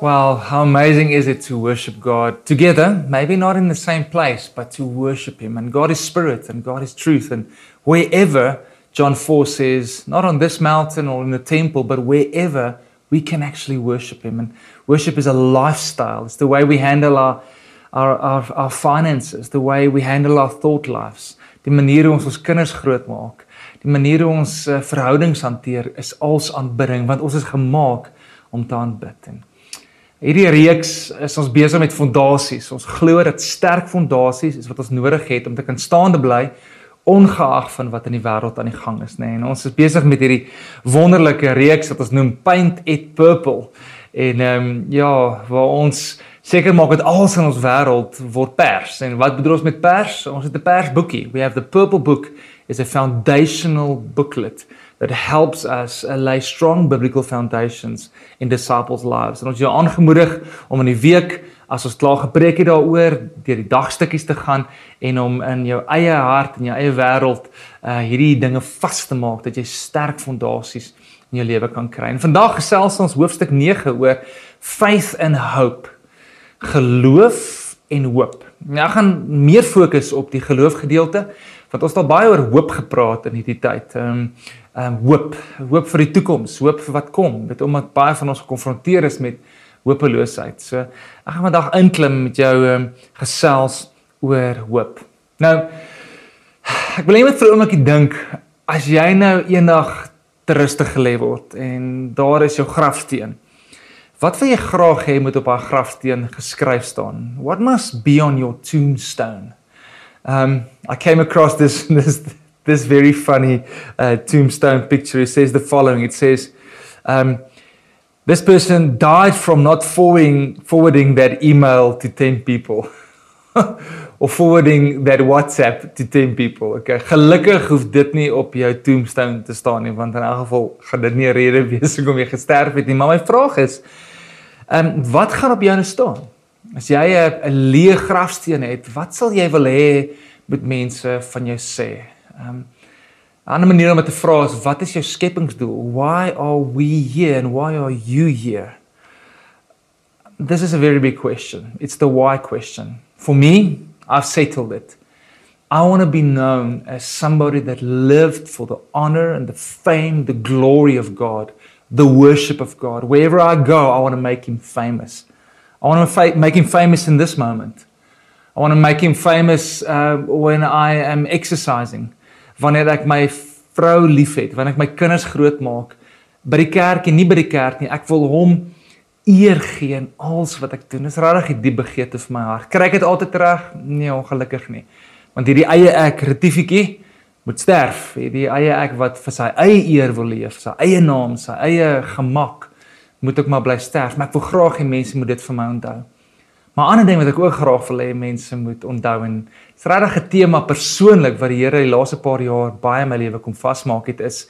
Wow, how amazing is it to worship God together, maybe not in the same place, but to worship Him. And God is spirit and God is truth. And wherever, John 4 says, not on this mountain or in the temple, but wherever we can actually worship Him. And worship is a lifestyle, it's the way we handle our, our, our, our finances, the way we handle our thought lives, die manier hoe ons ons kinders grootmaak, die manier hoe ons uh, verhoudings hanteer, is als aanbidding, want ons is gemaak om te aanbid. En Hierdie reeks is ons besig met fondasies. Ons glo dat sterk fondasies is wat ons nodig het om te kan staande bly ongeag van wat in die wêreld aan die gang is, nê. Nee. En ons is besig met hierdie wonderlike reeks wat ons noem Paint It Purple. En ehm um, ja, waar ons seker maak dat alles in ons wêreld word pers. En wat bedoel ons met pers? Ons het 'n persboekie. We have the Purple Book is a foundational booklet that helps us uh, lay strong biblical foundations in disciples lives. En ons jou aangemoedig om in die week as ons klaar gepreek het daaroor deur die dagstukkies te gaan en om in jou eie hart en jou eie wêreld uh hierdie dinge vas te maak dat jy sterk fondasies in jou lewe kan kry. En vandag gesels ons hoofstuk 9 oor faith and hope. Geloof en hoop. Nou gaan meer fokus op die geloof gedeelte want ons het al baie oor hoop gepraat in hierdie tyd. Ehm um, ehm um, hoop, hoop vir die toekoms, hoop vir wat kom. Dit omdat baie van ons gekonfronteer is met hopeloosheid. So ek gaan vandag inklim met jou ehm um, gesels oor hoop. Nou ek wil net vir 'n oomblik dink as jy nou eendag te rustig gelê word en daar is jou grafsteen. Wat wil jy graag hê moet op haar grafsteen geskryf staan? What must be on your tombstone? Um, I came across this this this very funny uh, tombstone picture. It says the following. It says, um, "This person died from not forwarding forwarding that email to ten people." of forwarding that WhatsApp to 10 people. Okay, gelukkig hoef dit nie op jou tombstone te staan nie, want in elk geval gaan dit nie 'n rede wees hoekom jy gesterf het nie. Maar my vraag is, ehm um, wat gaan op jou staan? As jy 'n leë grafsteen het, wat sal jy wil hê moet mense van jou sê? Ehm um, 'n ander manier om te vra is wat is jou skepingsdoel? Why are we here and why are you here? This is a very big question. It's the why question. For me, I've settled it. I want to be known as somebody that lived for the honor and the fame, the glory of God, the worship of God. Wherever I go, I want to make him famous. I want to make him famous in this moment. I want to make him famous uh, when I am exercising. Wanneer ek my vrou liefhet, wanneer ek my kinders grootmaak by die kerk en nie by die kerk nie. Ek wil hom eer gee in alles wat ek doen. Dis regtig die diep begeerte vir my hart. Kry ek dit altyd reg? Nee, ongelukkig nie. Want hierdie eie ek retifietjie moet sterf. Hierdie eie ek wat vir sy eie eer wil leef, sy eie naam, sy eie gemak moet ek maar bly sterf, maar ek wil graag hê mense moet dit vir my onthou. Maar 'n ander ding wat ek ook graag wil hê mense moet onthou en dis regtig 'n tema persoonlik wat die Here die laaste paar jaar baie in my lewe kom vasmaak het is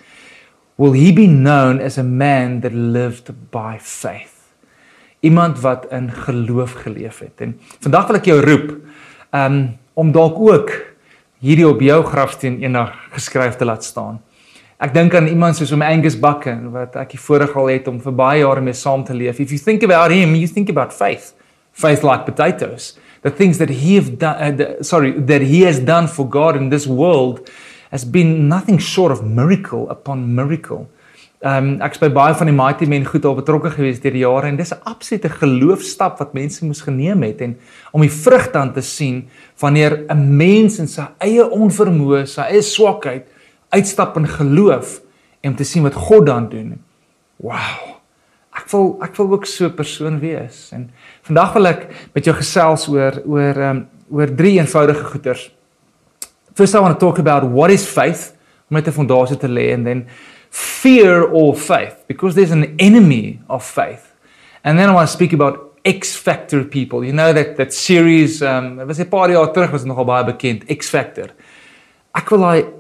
will he be known as a man that lived by faith. Iemand wat in geloof geleef het. En vandag wil ek jou roep um om dalk ook hierdie op jou grafsteen eendag geskryf te laat staan. Ek dink aan iemand soos om Angus Buchan wat ek die voorreg al het om vir baie jare mee saam te leef. If you think about him, you think about faith. Faith like potatoes. The things that he have done uh, the, sorry, that he has done for God in this world has been nothing short of miracle upon miracle. Um ek spy baie van die mighty men goed al betrokke gewees deur die jare en dis 'n absolute geloofstap wat mense moes geneem het en om die vrug dan te sien wanneer 'n mens in sy eie onvermoë, sy eie swakheid uitstap in geloof en om te sien wat God dan doen. Wow. Ek wil ek wil ook so 'n persoon wees. En vandag wil ek met jou gesels oor oor um oor drie eenvoudige goeters. First I want to talk about what is faith om net 'n fondasie te lê en then fear or faith because there's an enemy of faith. And then I want to speak about X Factor people. You know that that series um was 'n paar jaar terug was nogal baie bekend X Factor. Ek wil daai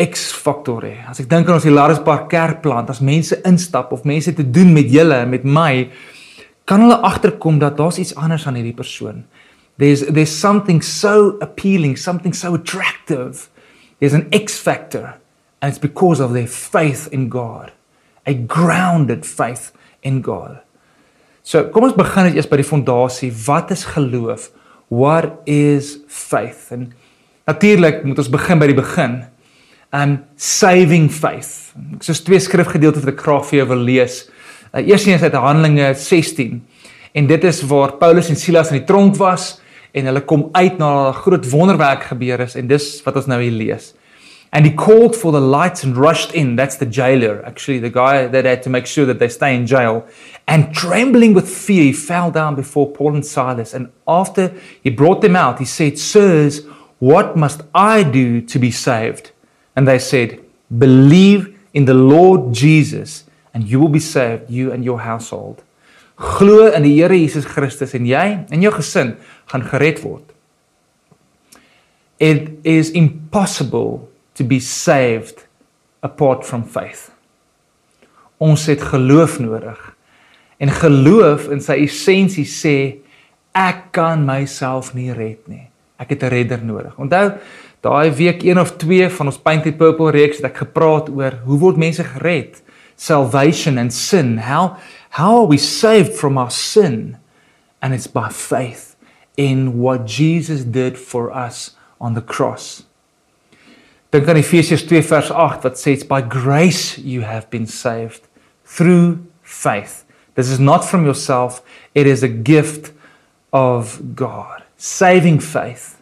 X-faktor hê. As ek dink aan ons Hilaris Park kerkplant, as mense instap of mense te doen met julle en met my, kan hulle agterkom dat daar's iets anders aan hierdie persoon. There's there's something so appealing, something so attractive. There's an X factor and it's because of their faith in God. A grounded faith in God. So, kom ons begin net eers by die fondasie. Wat is geloof? What is faith? En natuurlik moet ons begin by die begin. Um saving faith. Ek soos twee skrifgedeeltes wat ek graag vir jou wil lees. Uh, Eerstens uit Handelinge 16. En dit is waar Paulus en Silas in die tronk was en hulle kom uit na 'n groot wonderwerk gebeur is en dis wat ons nou hier lees. And he called for the lights and rushed in. That's the jailer, actually, the guy that had to make sure that they stay in jail. And trembling with fear, he fell down before Paul and Silas. And after he brought them out, he said, Sirs, what must I do to be saved? And they said, Believe in the Lord Jesus, and you will be saved, you and your household. Glo in die Here Jesus Christus en jy en jou gesin gaan gered word. It is impossible to be saved apart from faith. Ons het geloof nodig. En geloof in sy essensie sê ek kan myself nie red nie. Ek het 'n redder nodig. Onthou daai week 1 of 2 van ons Painted Purple reeks het ek gepraat oor hoe word mense gered? Salvation and sin. How how are we saved from our sin? And it's by faith in what Jesus did for us on the cross. Dink aan Efesiërs 2 vers 8 wat sê it's by grace you have been saved through faith. This is not from yourself, it is a gift of God. Saving faith.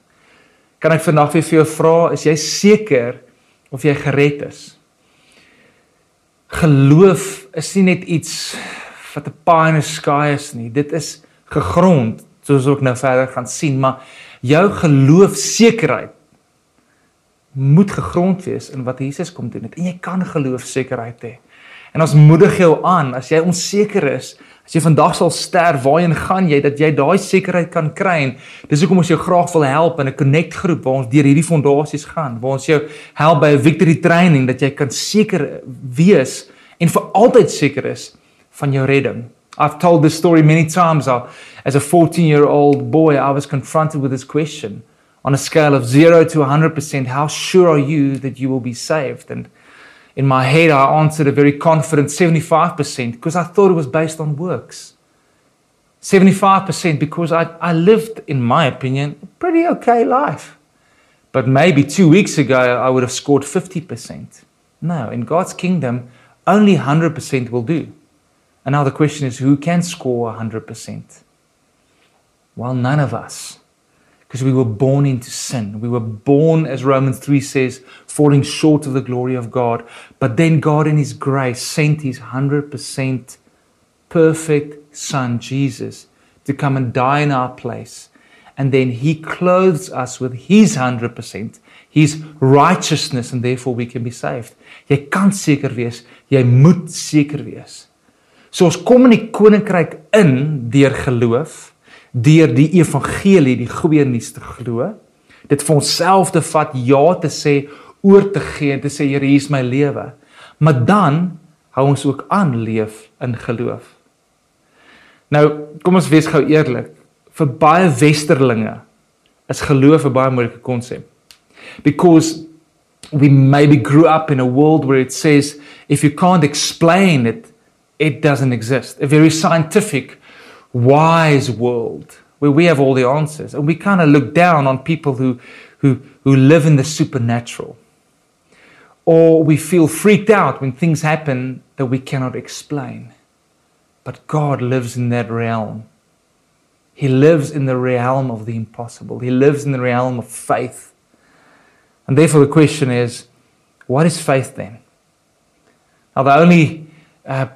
Kan ek vandag vir jou vra, is jy seker of jy gered is? Geloof is nie net iets wat 'n pie in the sky is nie. Dit is gegrond, soos ook nou verder gaan sien, maar jou geloof sekerheid moet gegrond wees in wat Jesus kom doen het en jy kan geloof sekerheid hê. En ons moedig jou aan as jy onseker is, as jy vandag sal sterf, waarheen gaan jy dat jy daai sekerheid kan kry? En dis hoekom ons jou graag wil help in 'n connect groep waar ons deur hierdie fondasies gaan, waar ons jou help by 'n victory training dat jy kan seker wees en vir altyd seker is van jou redding. I've told this story many times as a 14-year-old boy I was confronted with this question on a scale of 0 to 100%, how sure are you that you will be saved? And in my head, I answered a very confident 75% because I thought it was based on works. 75% because I, I lived, in my opinion, a pretty okay life. But maybe two weeks ago, I would have scored 50%. No, in God's kingdom, only 100% will do. And now the question is who can score 100%? Well, none of us because we were born into sin. We were born, as Romans 3 says, falling short of the glory of God. But then God, in His grace, sent His 100% perfect Son, Jesus, to come and die in our place. And then He clothes us with His 100%, His righteousness, and therefore we can be saved. Jy kan seker wees, jy moet seker wees. So ons kom in die koninkryk in deur geloof deur die evangelie, die goeie nuus te glo, dit vir onsself te vat, ja te sê, oor te gee en te sê Here, hier is my lewe. Maar dan hou ons ook aan leef in geloof. Nou, kom ons wees gou eerlik, vir baie westerlinge is geloof 'n baie moeilike konsep. Because we maybe grew up in a world where it says if you can't explain it, it doesn't exist. A very scientific wise world where we have all the answers. And we kind of look down on people who, who, who live in the supernatural. Or we feel freaked out when things happen that we cannot explain. But God lives in that realm. He lives in the realm of the impossible. He lives in the realm of faith. And therefore, the question is what is faith then? Now, the only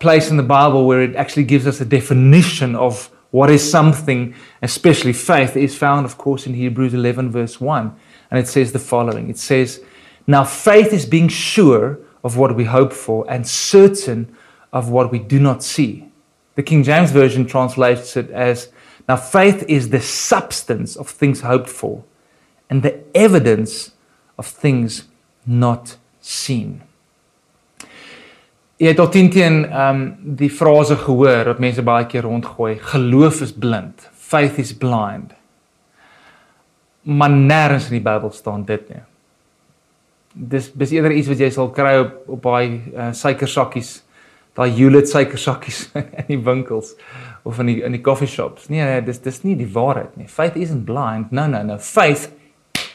place in the Bible where it actually gives us a definition of what is something, especially faith, is found, of course, in Hebrews 11, verse 1. And it says the following It says, Now faith is being sure of what we hope for and certain of what we do not see. The King James Version translates it as, Now faith is the substance of things hoped for and the evidence of things not seen. Jy het tot teen ehm um, die frase gehoor wat mense baie keer rondgooi, geloof is blind, faith is blind. maar nêrens in die Bybel staan dit nie. Dis dis eerder iets wat jy sal kry op op daai uh, suikersakkies, daai Hewlett suikersakkies in die winkels of in die in die coffee shops. Nee, nee, dis dis nie die waarheid nie. Faith isn't blind. No, no, no. Faith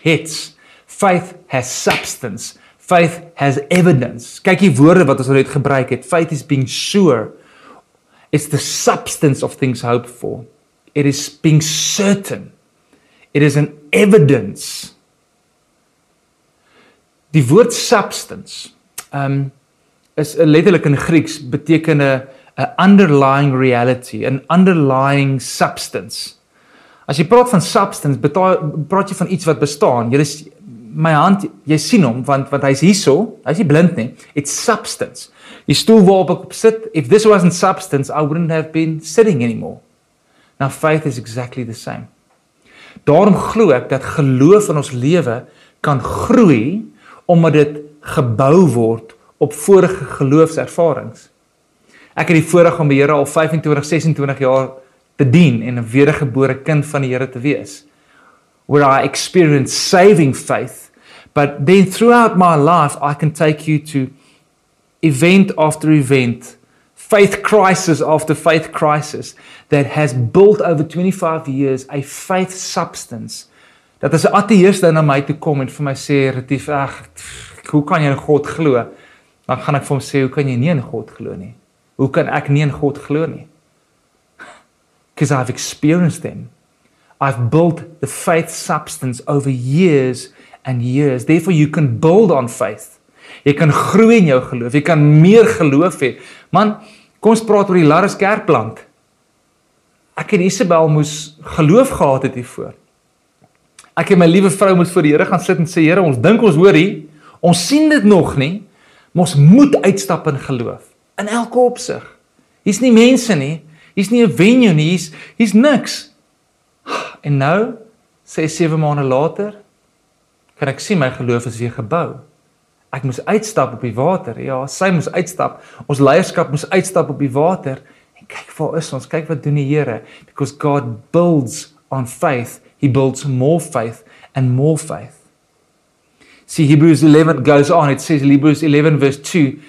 hits. Faith has substance. Faith has evidence. Kyk die woorde wat ons net gebruik het. Faith is being sure. It's the substance of things hoped for. It is being certain. It is an evidence. Die woord substance um is letterlik in Grieks beteken 'n 'n underlying reality, 'n underlying substance. As jy praat van substance, praat jy van iets wat bestaan. Jy is my hand, jy sien hom want want hy's hierso, hy's nie blind nie. It's substance. Die stoel waarop ek sit, if this wasn't substance, I wouldn't have been sitting anymore. Now faith is exactly the same. Daarom glo ek dat geloof in ons lewe kan groei omdat dit gebou word op vorige geloofservarings. Ek het die voorreg om die Here al 25, 26 jaar te dien en 'n wedergebore kind van die Here te wees. Where I experience saving faith, but then throughout my life I can take you to event after event, faith crisis after faith crisis that has built over 25 years a faith substance. Dat as 'n ateïste na my toe kom en vir my sê retief ag hoe kan jy in God glo? Dan gaan ek vir hom sê hoe kan jy nie in God glo nie? Hoe kan ek nie in God glo nie? Because I've experienced them. I've built the faith substance over years and years. Therefore you can build on faith. Jy kan groei in jou geloof. Jy kan meer geloof hê. Man, kom ons praat oor die Larus kerkplant. Ek en Isabel moes geloof gehad het hiervoor. Ek en my liewe vrou moes voor die Here gaan sit en sê Here, ons dink ons hoor hier. Ons sien dit nog nie, maar ons moet uitstap in geloof in elke opsig. Hier's nie mense nie. Hier's nie 'n venue nie. Hier's hier's niks. En nou, sê 7 maande later, kan ek sien my geloof is weer gebou. Ek moes uitstap op die water. Ja, sy moes uitstap. Ons leierskap moes uitstap op die water. En kyk waar is ons? Kyk wat doen die Here? Because God builds on faith. He builds more faith and more faith. See Hebrews 11 goes on. It says Hebrews 11 verse 2,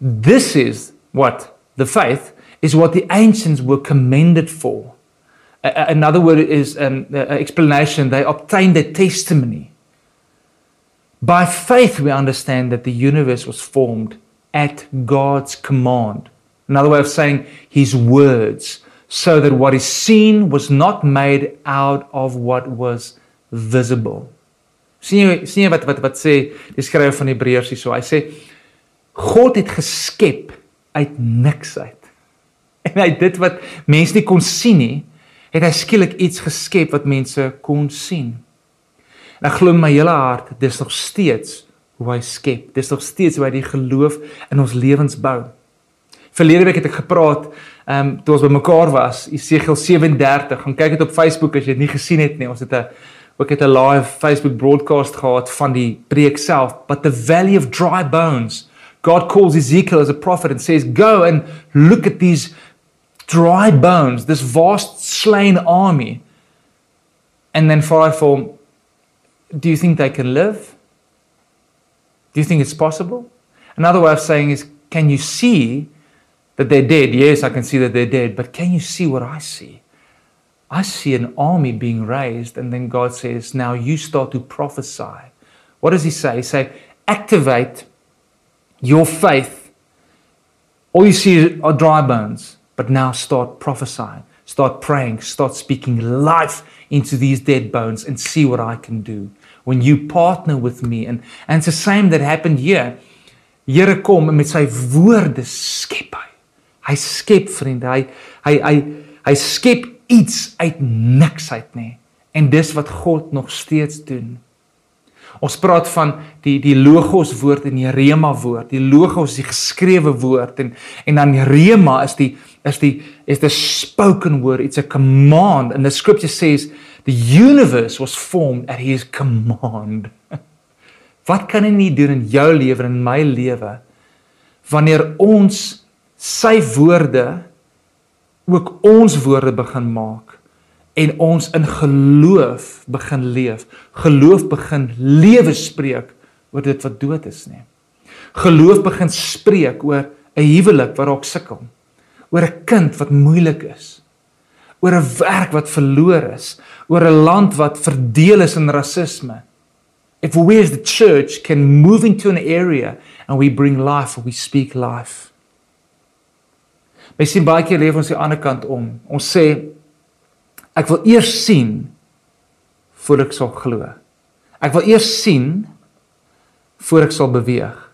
this is what the faith is what the ancients were commended for. Another word is um, explanation. They obtained a testimony. By faith, we understand that the universe was formed at God's command. Another way of saying His words, so that what is seen was not made out of what was visible. sien jy sien jy wat wat wat sê die skrywer van Hebreërs hierso hy sê God het geskep uit niks uit en hy dit wat mense nie kon sien nie het hy skielik iets geskep wat mense kon sien En ek glo in my hele hart, dis nog steeds hoe hy skep. Dis nog steeds hoe hy die geloof in ons lewens bou. Verlede week het ek gepraat, ehm um, toe ons bymekaar was, Esegiel 37. Gaan kyk dit op Facebook as jy dit nie gesien het nie. Ons het 'n ook het 'n live Facebook broadcast gehad van die preek self, but the valley of dry bones. God calls Ezekiel as a prophet and says, "Go and look at these dry bones, this vast slain army." And then form do you think they can live? Do you think it's possible? Another way of saying is, can you see that they're dead? Yes, I can see that they're dead, but can you see what I see? I see an army being raised, and then God says, Now you start to prophesy. What does He say? He say, Activate your faith. All you see are dry bones, but now start prophesying, start praying, start speaking life into these dead bones and see what I can do. When you partner with me and and it's the same that happened here. Here kom met sy woorde skep hy. Hy skep vriende hy hy hy hy skep iets uit niks uit nê. En dis wat God nog steeds doen. Ons praat van die die logos woord en die rema woord. Die logos is die geskrewe woord en en dan rema is die is die is the spoken word. It's a command and the scripture says The universe was formed at his command. Wat kan hy nie doen in jou lewe en in my lewe wanneer ons sy woorde ook ons woorde begin maak en ons in geloof begin leef. Geloof begin lewe spreek oor dit wat dood is nie. Geloof begin spreek oor 'n huwelik wat dalk sukkel, oor 'n kind wat moeilik is, oor 'n werk wat verloor is, oor 'n land wat verdeel is in rasisme. If we as the church can move into an area and we bring life or we speak life. Mes sien baie keer leef ons die ander kant om. Ons sê ek wil eers sien voor ek sal glo. Ek wil eers sien voor ek sal beweeg.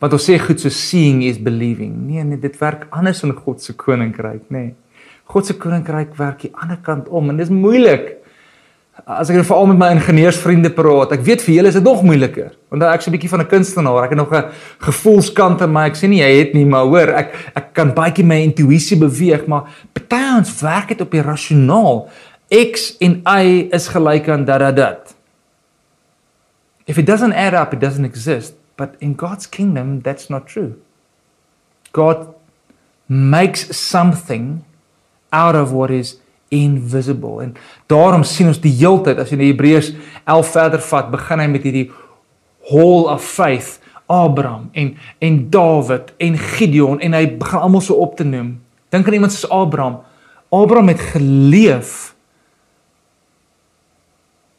Want ons sê goed so seeing is believing. Nee nee, dit werk anders in God se koninkryk, nê. Nee. God se koninkryk werk die ander kant om en dit is moeilik. As ek nou veral met my ingenieursvriende praat, ek weet vir julle is dit nog moeiliker. Want ek is 'n bietjie van 'n kunstenaar, ek het nog 'n gevoelskant in my. Ek sê nie jy het nie, maar hoor, ek ek kan baie keer my intuïsie beweeg, maar party ons werk dit op die rasionaal. X en Y is gelyk aan dat dat dat. If it doesn't add up, it doesn't exist. But in God's kingdom, that's not true. God makes something out of what is invisible. En daarom sien ons die heeltyd as jy in Hebreërs 11 verder vat, begin hy met hierdie hall of faith, Abraham en en Dawid en Gideon en hy begin almal so op te noem. Dink aan iemand soos Abraham. Abraham het geleef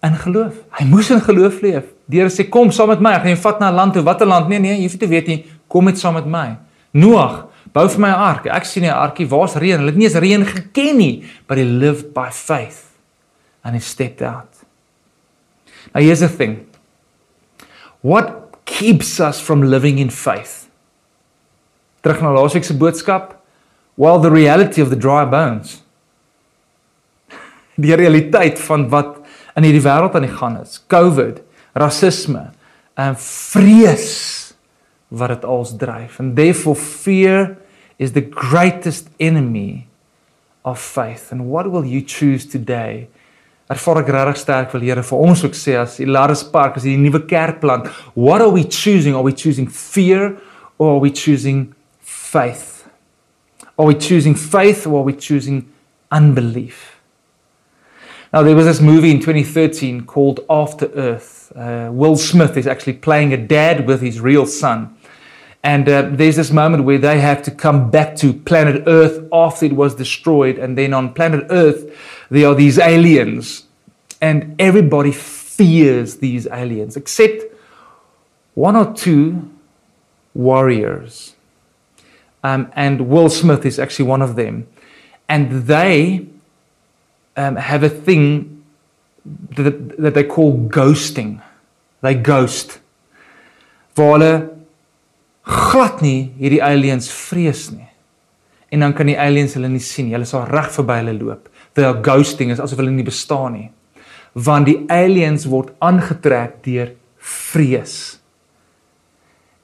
in geloof. Hy moes in geloof leef. Deur sê kom saam met my, ek gaan jou vat na 'n land toe. Watter land? Nee nee, jy hoef nie te weet nie. Kom met saam met my. Noag Bou vir my 'n ark. Ek sien 'n arkie, waar's reën? Hulle het nie eens reën geken nie, but he lived by faith and he stepped out. Now here's the thing. What keeps us from living in faith? Terug na laasweek se boodskap. Well, the reality of the dry bones. Die realiteit van wat in hierdie wêreld aan die gang is. COVID, rasisme, en vrees wat dit als dryf. And therefore fear is the greatest enemy of faith. And what will you choose today? Ervaar ek regtig sterk wil Here vir ons ook sê as Ilaris Park as die nuwe kerkplant, what are we choosing? Are we choosing fear or are we choosing faith? Are we choosing faith or are we choosing unbelief? Now there was this movie in 2013 called After Earth. Uh, Will Smith is actually playing a dad with his real son. And uh, there's this moment where they have to come back to planet Earth after it was destroyed. And then on planet Earth, there are these aliens. And everybody fears these aliens, except one or two warriors. Um, and Will Smith is actually one of them. And they um, have a thing that, that they call ghosting. They ghost. Waar hulle glad nie hierdie aliens vrees nie. En dan kan die aliens hulle nie sien nie. Hulle sal reg verby hulle loop. They are ghosting is asof hulle nie bestaan nie. Want die aliens word aangetrek deur vrees.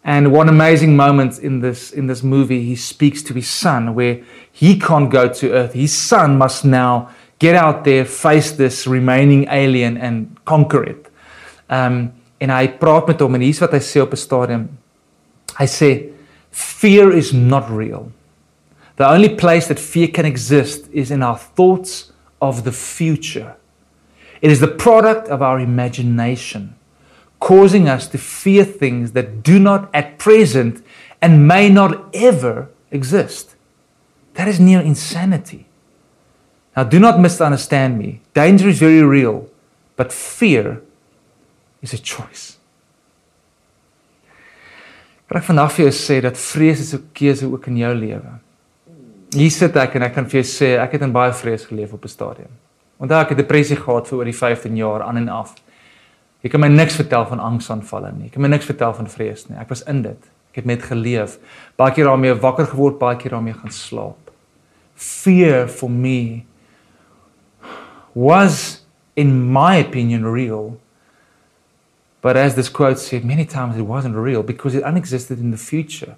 And one amazing moment in this in this movie he speaks to his son where he can't go to earth. His son must now get out there, face this remaining alien and conquer it. Um en hy praat met hom en hier's wat hy sê op 'n stadium Hy sê fear is not real. The only place that fear can exist is in our thoughts of the future. It is the product of our imagination, causing us to fear things that do not at present and may not ever exist. That is near insanity. Now, do not misunderstand me. Danger is very real, but fear is a choice. Ek vandag vir jou sê dat vrees is 'n keuse ook in jou lewe. Hier sit ek en ek kan vir jou sê ek het in baie vrees geleef op 'n stadium. Onthou ek het depressie gehad vir oor die 15 jaar aan en af. Jy kan my niks vertel van angsaanvalle nie. Ek kan my niks vertel van vrees nie. Ek was in dit. Ek het met geleef. Baie keer daarmee wakker geword, baie keer daarmee gaan slaap. Fear for me was in my opinion real But as this quote said, many times it wasn't real because it unexisted in the future.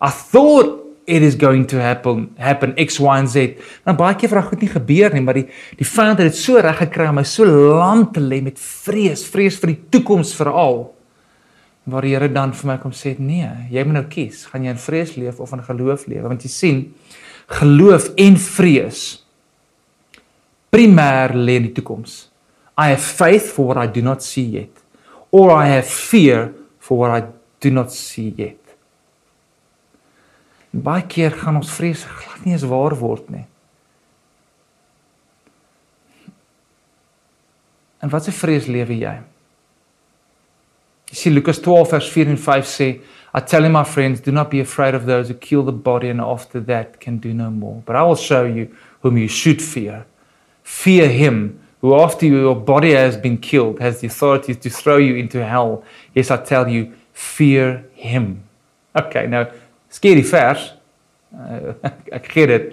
I thought it is going to happen happen X Y and Z. Nou baie keer vra goed nie gebeur nie, maar die die feit dat dit so reg gekry het my so lank te lê met vrees, vrees vir die toekoms veral. Waar die Here dan vir my kom sê, nee, jy moet nou kies, gaan jy in vrees leef of in geloof leef? Want jy sien, geloof en vrees primêr lê in die toekoms. I have faith for what I do not see yet or I have fear for what I do not see yet. Baie keer gaan ons vrees glad nie eens waar word nie. En wat se vrees lewe jy? Jy sien Lukas 12 vers 4 en 5 sê, I tell you my friends, do not be afraid of those who kill the body and after that can do no more. But I will show you whom you should fear. Fear him who after your body has been killed has the authority to throw you into hell. Yes, I tell you, fear him. Okay, nou scary vers. Uh, ek gee dit.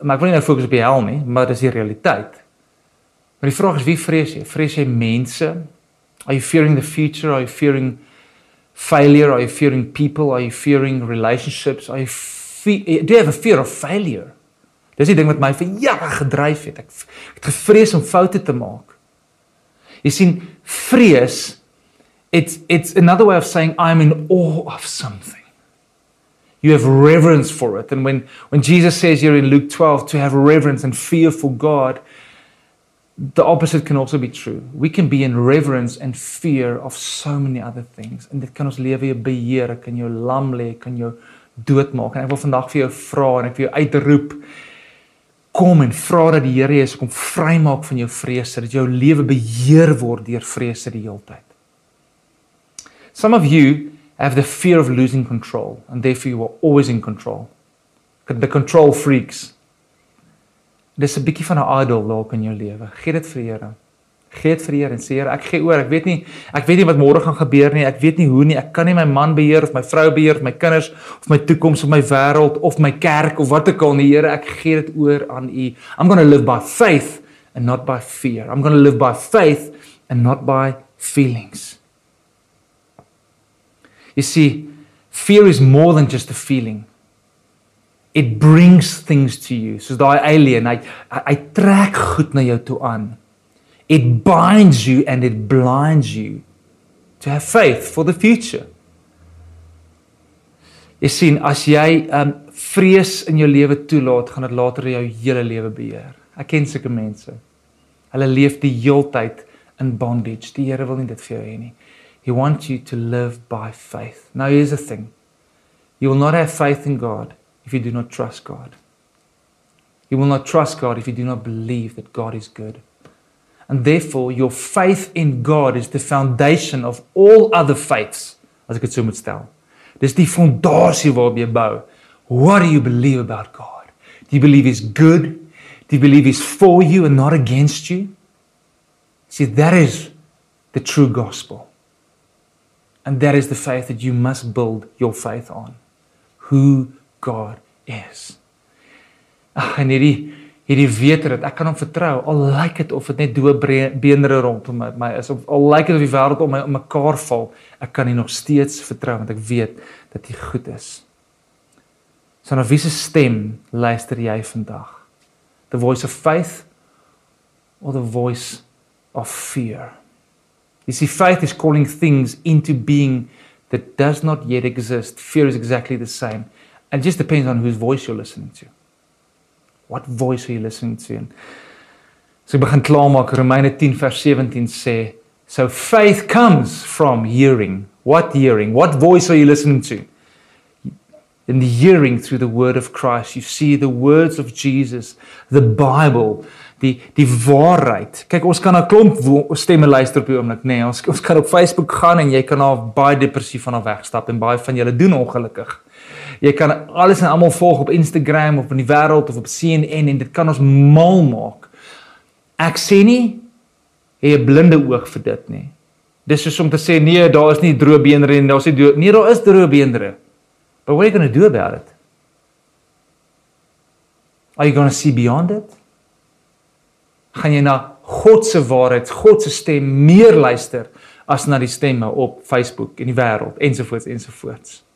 Maar ek wil nie nou fokus op die hel nie, maar dis die realiteit. Maar die vraag is wie vrees jy? Vrees jy mense? Are you fearing the future? Are you fearing failure? Are you fearing people? Are you fearing relationships? Are you fe do you have a fear of failure? Dis die ding wat my vir jare gedryf het. Ek, ek het gevrees om foute te maak. Jy sien, vrees it's it's another way of saying I'm in awe of something. You have reverence for it. And when when Jesus says here in Luke 12 to have reverence and fear for God, the opposite can also be true. We can be in reverence and fear of so many other things. En dit kan ons lewe beheer, kan jou lam lê, kan jou doodmaak. En ek wil vandag vir jou vra en ek wil jou uitroep kom en vra dat die Here Jesus kom vrymaak van jou vrese, dat jou lewe beheer word deur vrese die hele tyd. Some of you have the fear of losing control and therefore you are always in control. The control freaks. Dis 'n bietjie van 'n idol dalk in jou lewe. Gee dit vir die Here. Gee dit vir die Here en sê Here, ek gee oor. Ek weet nie ek weet nie wat môre gaan gebeur nie. Ek weet nie hoe nie. Ek kan nie my man beheer of my vrou beheer of my kinders of my toekoms of my wêreld of my kerk of wat ook al nie. Here, ek gee dit oor aan U. I'm going to live by faith and not by fear. I'm going to live by faith and not by feelings. You see, fear is more than just a feeling. It brings things to you. Soos daai alien, hy hy trek goed na jou toe aan. It binds you and it blinds you to have faith for the future. Jy sien, as jy um vrees in jou lewe toelaat, gaan dit later jou hele lewe beheer. Ek ken sulke mense. Hulle leef die heeltyd in bondage. Die Here wil nie dit vir jou hê nie. He wants you to live by faith. Now here's the thing. You will not have faith in God if you do not trust God. You will not trust God if you do not believe that God is good. And therefore, your faith in God is the foundation of all other faiths, as ek dit so moet stel. Dis die fondasie waarop jy bou. What do you believe about God? Do you believe he's good? Do you believe he's for you and not against you? See, that is the true gospel. And that is the faith that you must build your faith on. Who God is. Ag, en hierdie hierdie wete dat ek kan hom vertrou. Al lyk dit of dit net dood beenderre rondom my, my is of al lyk dit of die wêreld om my om mekaar val ek kan nie nog steeds vertrou want ek weet dat hy goed is. So na wie se stem luister jy vandag? The voice of faith or the voice of fear? You see faith is calling things into being that does not yet exist. Fear is exactly the same. And it just depends on whose voice you're listening to What voice are you listening to? En so ek begin klaarmaak Romeine 10 vers 17 sê, so faith comes from hearing. What hearing? What voice are you listening to? In the hearing through the word of Christ, you see the words of Jesus, the Bible, die die waarheid. Kyk, ons kan 'n klomp stemme luister op die oomblik, nê. Nee, ons ons kan op Facebook gaan en jy kan daar baie depressief van af wegstap en baie van julle doen ongelukkig. Jy kan alles en almal volg op Instagram of in die wêreld of op CNN en dit kan ons mal maak. Ek sê nie jy 'n blinde oog vir dit nie. Dis soos om te sê nee, daar is nie droë beenderre nie, daar is nie droë nee, daar is droë beenderre. But what are you going to do about it? Are you going to see beyond it? Gaan jy na God se waarheid, God se stem meer luister as na die stemme op Facebook en die wêreld ensovoorts ensovoorts?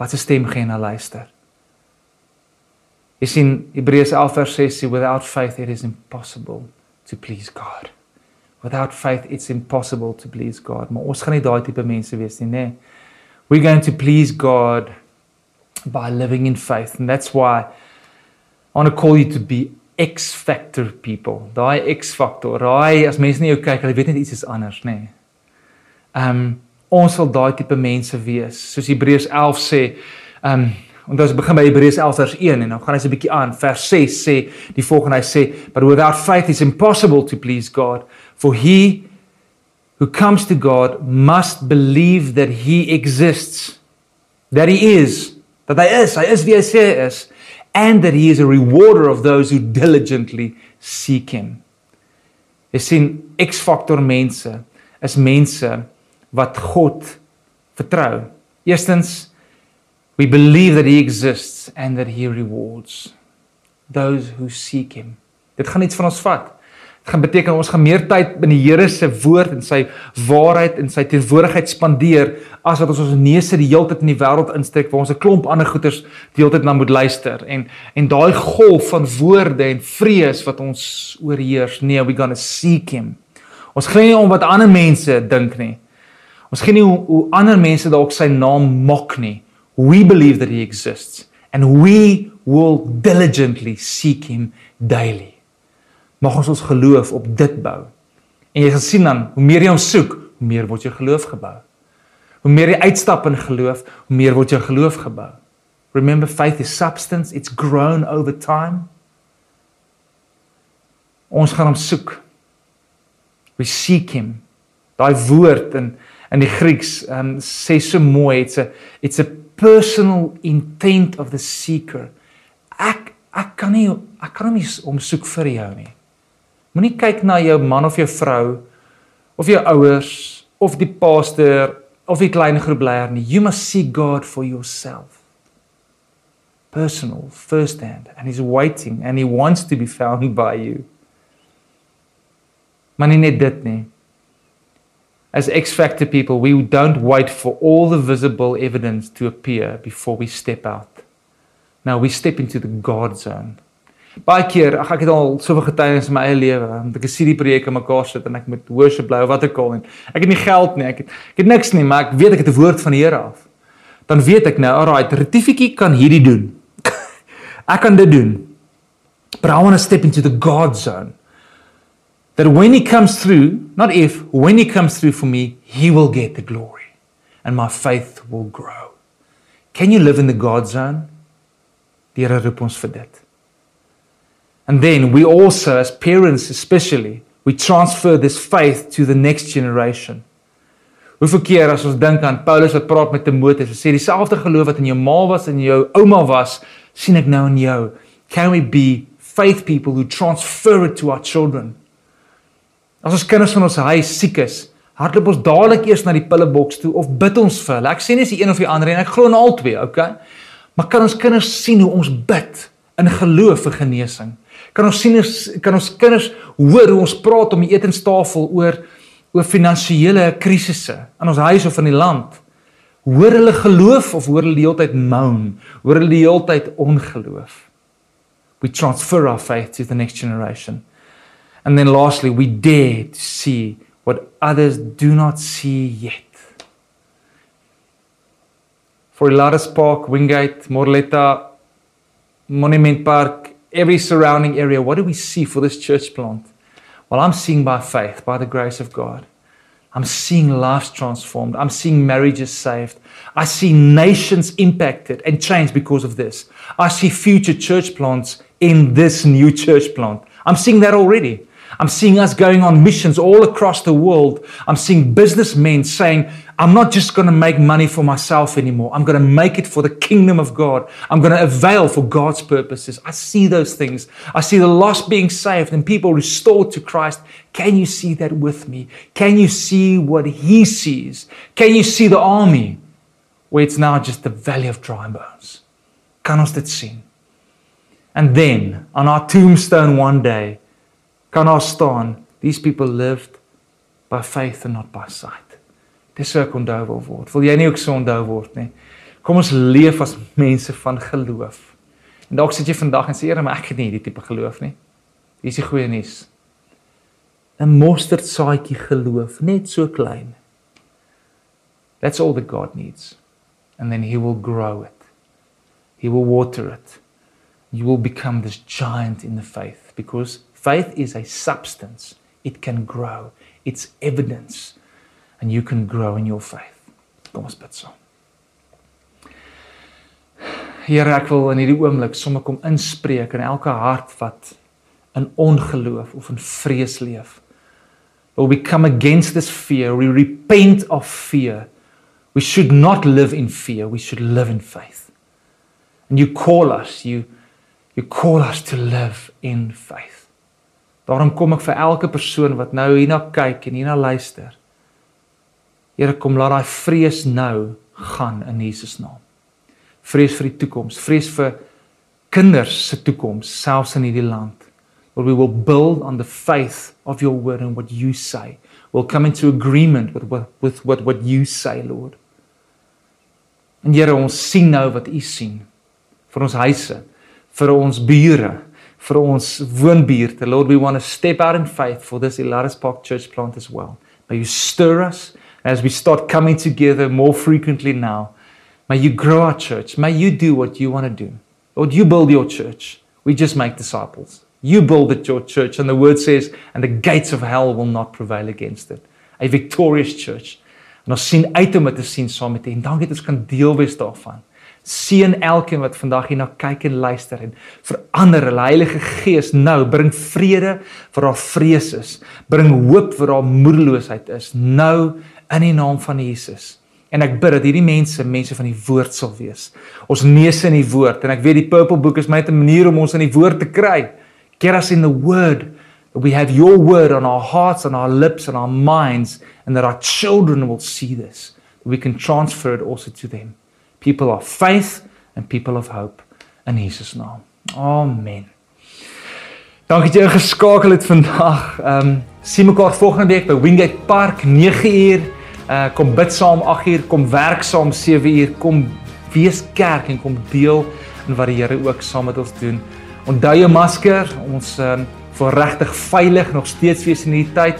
Wat 'n stem gaan na luister? Jy sien Hebreërs 11 vers 6 sê without faith it is impossible to please God. Without faith it's impossible to please God. Maar ons gaan nie daai tipe mense wees nie, nê? We're going to please God by living in faith and that's why I want to call you to be X factor people. Daai X factor. Daai as mense nie jou kyk, hulle weet net iets is anders, nê. Nee. Ehm um, ons sal daai tipe mense wees. Soos Hebreërs 11 sê, ehm um, En dan begin by Hebreërs 11 vers 1 en dan gaan hy so 'n bietjie aan. Vers 6 sê die volgende hy sê, "But without faith it's impossible to please God, for he who comes to God must believe that he exists, that he is, that hy is, hy is wie hy sê hy is, and that he is a rewarder of those who diligently seek him." Jy sien, X-faktor mense is mense wat God vertrou. Eerstens We believe that he exists and that he rewards those who seek him. Dit gaan iets van ons vat. Dit gaan beteken ons gaan meer tyd in die Here se woord en sy waarheid en sy teenwoordigheid spandeer as wat ons ons neuse die hele tyd in die wêreld insteek waar ons 'n klomp ander goeters die hele tyd na moet luister en en daai golf van woorde en vrees wat ons oorheers. Nee, we going to seek him. Ons gee nie om wat ander mense dink nie. Ons gee nie hoe, hoe ander mense dalk sy naam mok nie. We believe that he exists and we will diligently seek him daily. Mag ons ons geloof op dit bou. En jy gaan sien dan, hoe meer jy hom soek, hoe meer word jou geloof gebou. Hoe meer jy uitstap in geloof, hoe meer word jou geloof gebou. Remember faith is substance, it's grown over time. Ons gaan hom soek. We seek him. Daai woord in in die Grieks, um, sê so mooi, it's a it's a personal intent of the seeker. Ek ek kan nie ek kan nie omsoek vir jou nie. Moenie kyk na jou man of jou vrou of jou ouers of die pastor of die klein groep leier nie. You must seek God for yourself. Personal, first hand and he's waiting and he wants to be found by you. Maar nie net dit nie as X Factor people, we don't wait for all the visible evidence to appear before we step out. Now we step into the God zone. Baie keer, ag ek het al soveel getuienis in my eie lewe, want ek sien die projek in mekaar sit en ek moet worship bly of wat ek al en ek het nie geld nie, ek het ek het niks nie, maar ek weet ek het 'n woord van die Here af. Dan weet ek nou, alright, Retifikie kan hierdie doen. ek kan dit doen. But I want to step into the God zone that when he comes through, not if, when he comes through for me, he will get the glory and my faith will grow. Can you live in the God zone? Die Here roep ons vir dit. And then we also as parents especially, we transfer this faith to the next generation. Hoeveel keer as ons dink aan Paulus wat praat met Timoteus, hy sê dieselfde geloof wat in jou ma was en jou ouma was, sien ek nou in jou. Can we be faith people who transfer it to our children? As ons kinders van ons huis siek is, hardloop ons dadelik eers na die pilleboks toe of bid ons vir hulle. Ek sê nie is die een of die ander en ek glo in albei, okay? Maar kan ons kinders sien hoe ons bid in geloof vir genesing? Kan ons sien kan ons kinders hoor hoe ons praat om die etenstafel oor oor finansiële krisisse in ons huis of in die land? Hoor hulle geloof of hoor hulle die hele tyd moan? Hoor hulle die hele tyd ongeloof? We transfer our faith to the next generation. And then lastly, we dare to see what others do not see yet. For Lattice Park, Wingate, Morletta, Monument Park, every surrounding area, what do we see for this church plant? Well, I'm seeing by faith, by the grace of God. I'm seeing lives transformed. I'm seeing marriages saved. I see nations impacted and changed because of this. I see future church plants in this new church plant. I'm seeing that already. I'm seeing us going on missions all across the world. I'm seeing businessmen saying, I'm not just going to make money for myself anymore. I'm going to make it for the kingdom of God. I'm going to avail for God's purposes. I see those things. I see the lost being saved and people restored to Christ. Can you see that with me? Can you see what He sees? Can you see the army where it's now just the valley of dry bones? Kan ons dit sien? And then on our tombstone one day, kan daar staan these people lived by faith and not by sight. Dis hoe ek onthou wil word. Wil jy nie ook so onthou word nie? Kom ons leef as mense van geloof. En dalk sit jy vandag en sê Here, maar ek het nie hierdie tipe geloof nie. Hier is die goeie nuus. 'n Mosterdsaadjie geloof, net so klein. That's all that God needs. And then he will grow it. He will water it. You will become this giant in the faith because faith is a substance. It can grow. It's evidence. And you can grow in your faith. Kom ons bid saam. Here, ek wil in hierdie oomblik sommer kom inspreek in elke hart wat in ongeloof of in vrees leef. Will we come against this fear? We repent of fear. We should not live in fear. We should live in faith. And you call us, you you call us to live in faith. Daarom kom ek vir elke persoon wat nou hierna kyk en hierna luister. Here kom laat daai vrees nou gaan in Jesus naam. Vrees vir die toekoms, vrees vir kinders se toekoms selfs in hierdie land. Where we will build on the faith of your word and what you say. We'll come into agreement with what with what what you say, Lord. En Here, ons sien nou wat U sien vir ons huise, vir ons bure, vir ons woonbuurte. Lord, we want to step out in faith for this Elaris Park church plant as well. May you stir us as we start coming together more frequently now. May you grow our church. May you do what you want to do. Lord, you build your church. We just make disciples. You build it your church. And the word says, and the gates of hell will not prevail against it. A victorious church. En ons sien uit om dit te sien saam met U. En dankie dat ons kan deel wees daarvan. Seën elkeen wat vandag hierna kyk en luister en verander hulle Heilige Gees nou, bring vrede vir haar vrees is, bring hoop vir haar moedeloosheid is nou in die naam van Jesus. En ek bid dat hierdie mense mense van die woord sal wees. Ons neuse in die woord en ek weet die purple book is my 'n manier om ons in die woord te kry. Us in the word. We have your word on our hearts and our lips and our minds and that our children will see this. We can transfer it also to them. People of faith and people of hope in Jesus naam. Amen. Dankie dat jy geskakel het vandag. Ehm um, sien mekaar volgende week by Wingate Park 9uur. Uh kom bid saam 8uur, kom werk saam 7uur, kom wees kerk en kom deel in wat die Here ook saam met ons doen. Onthou jou masker. Ons ehm um, vir regtig veilig nog steeds wees in hierdie tyd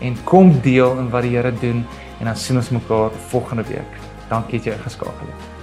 en kom deel in wat die Here doen en dan sien ons mekaar volgende week. Dankie dat jy geskakel het.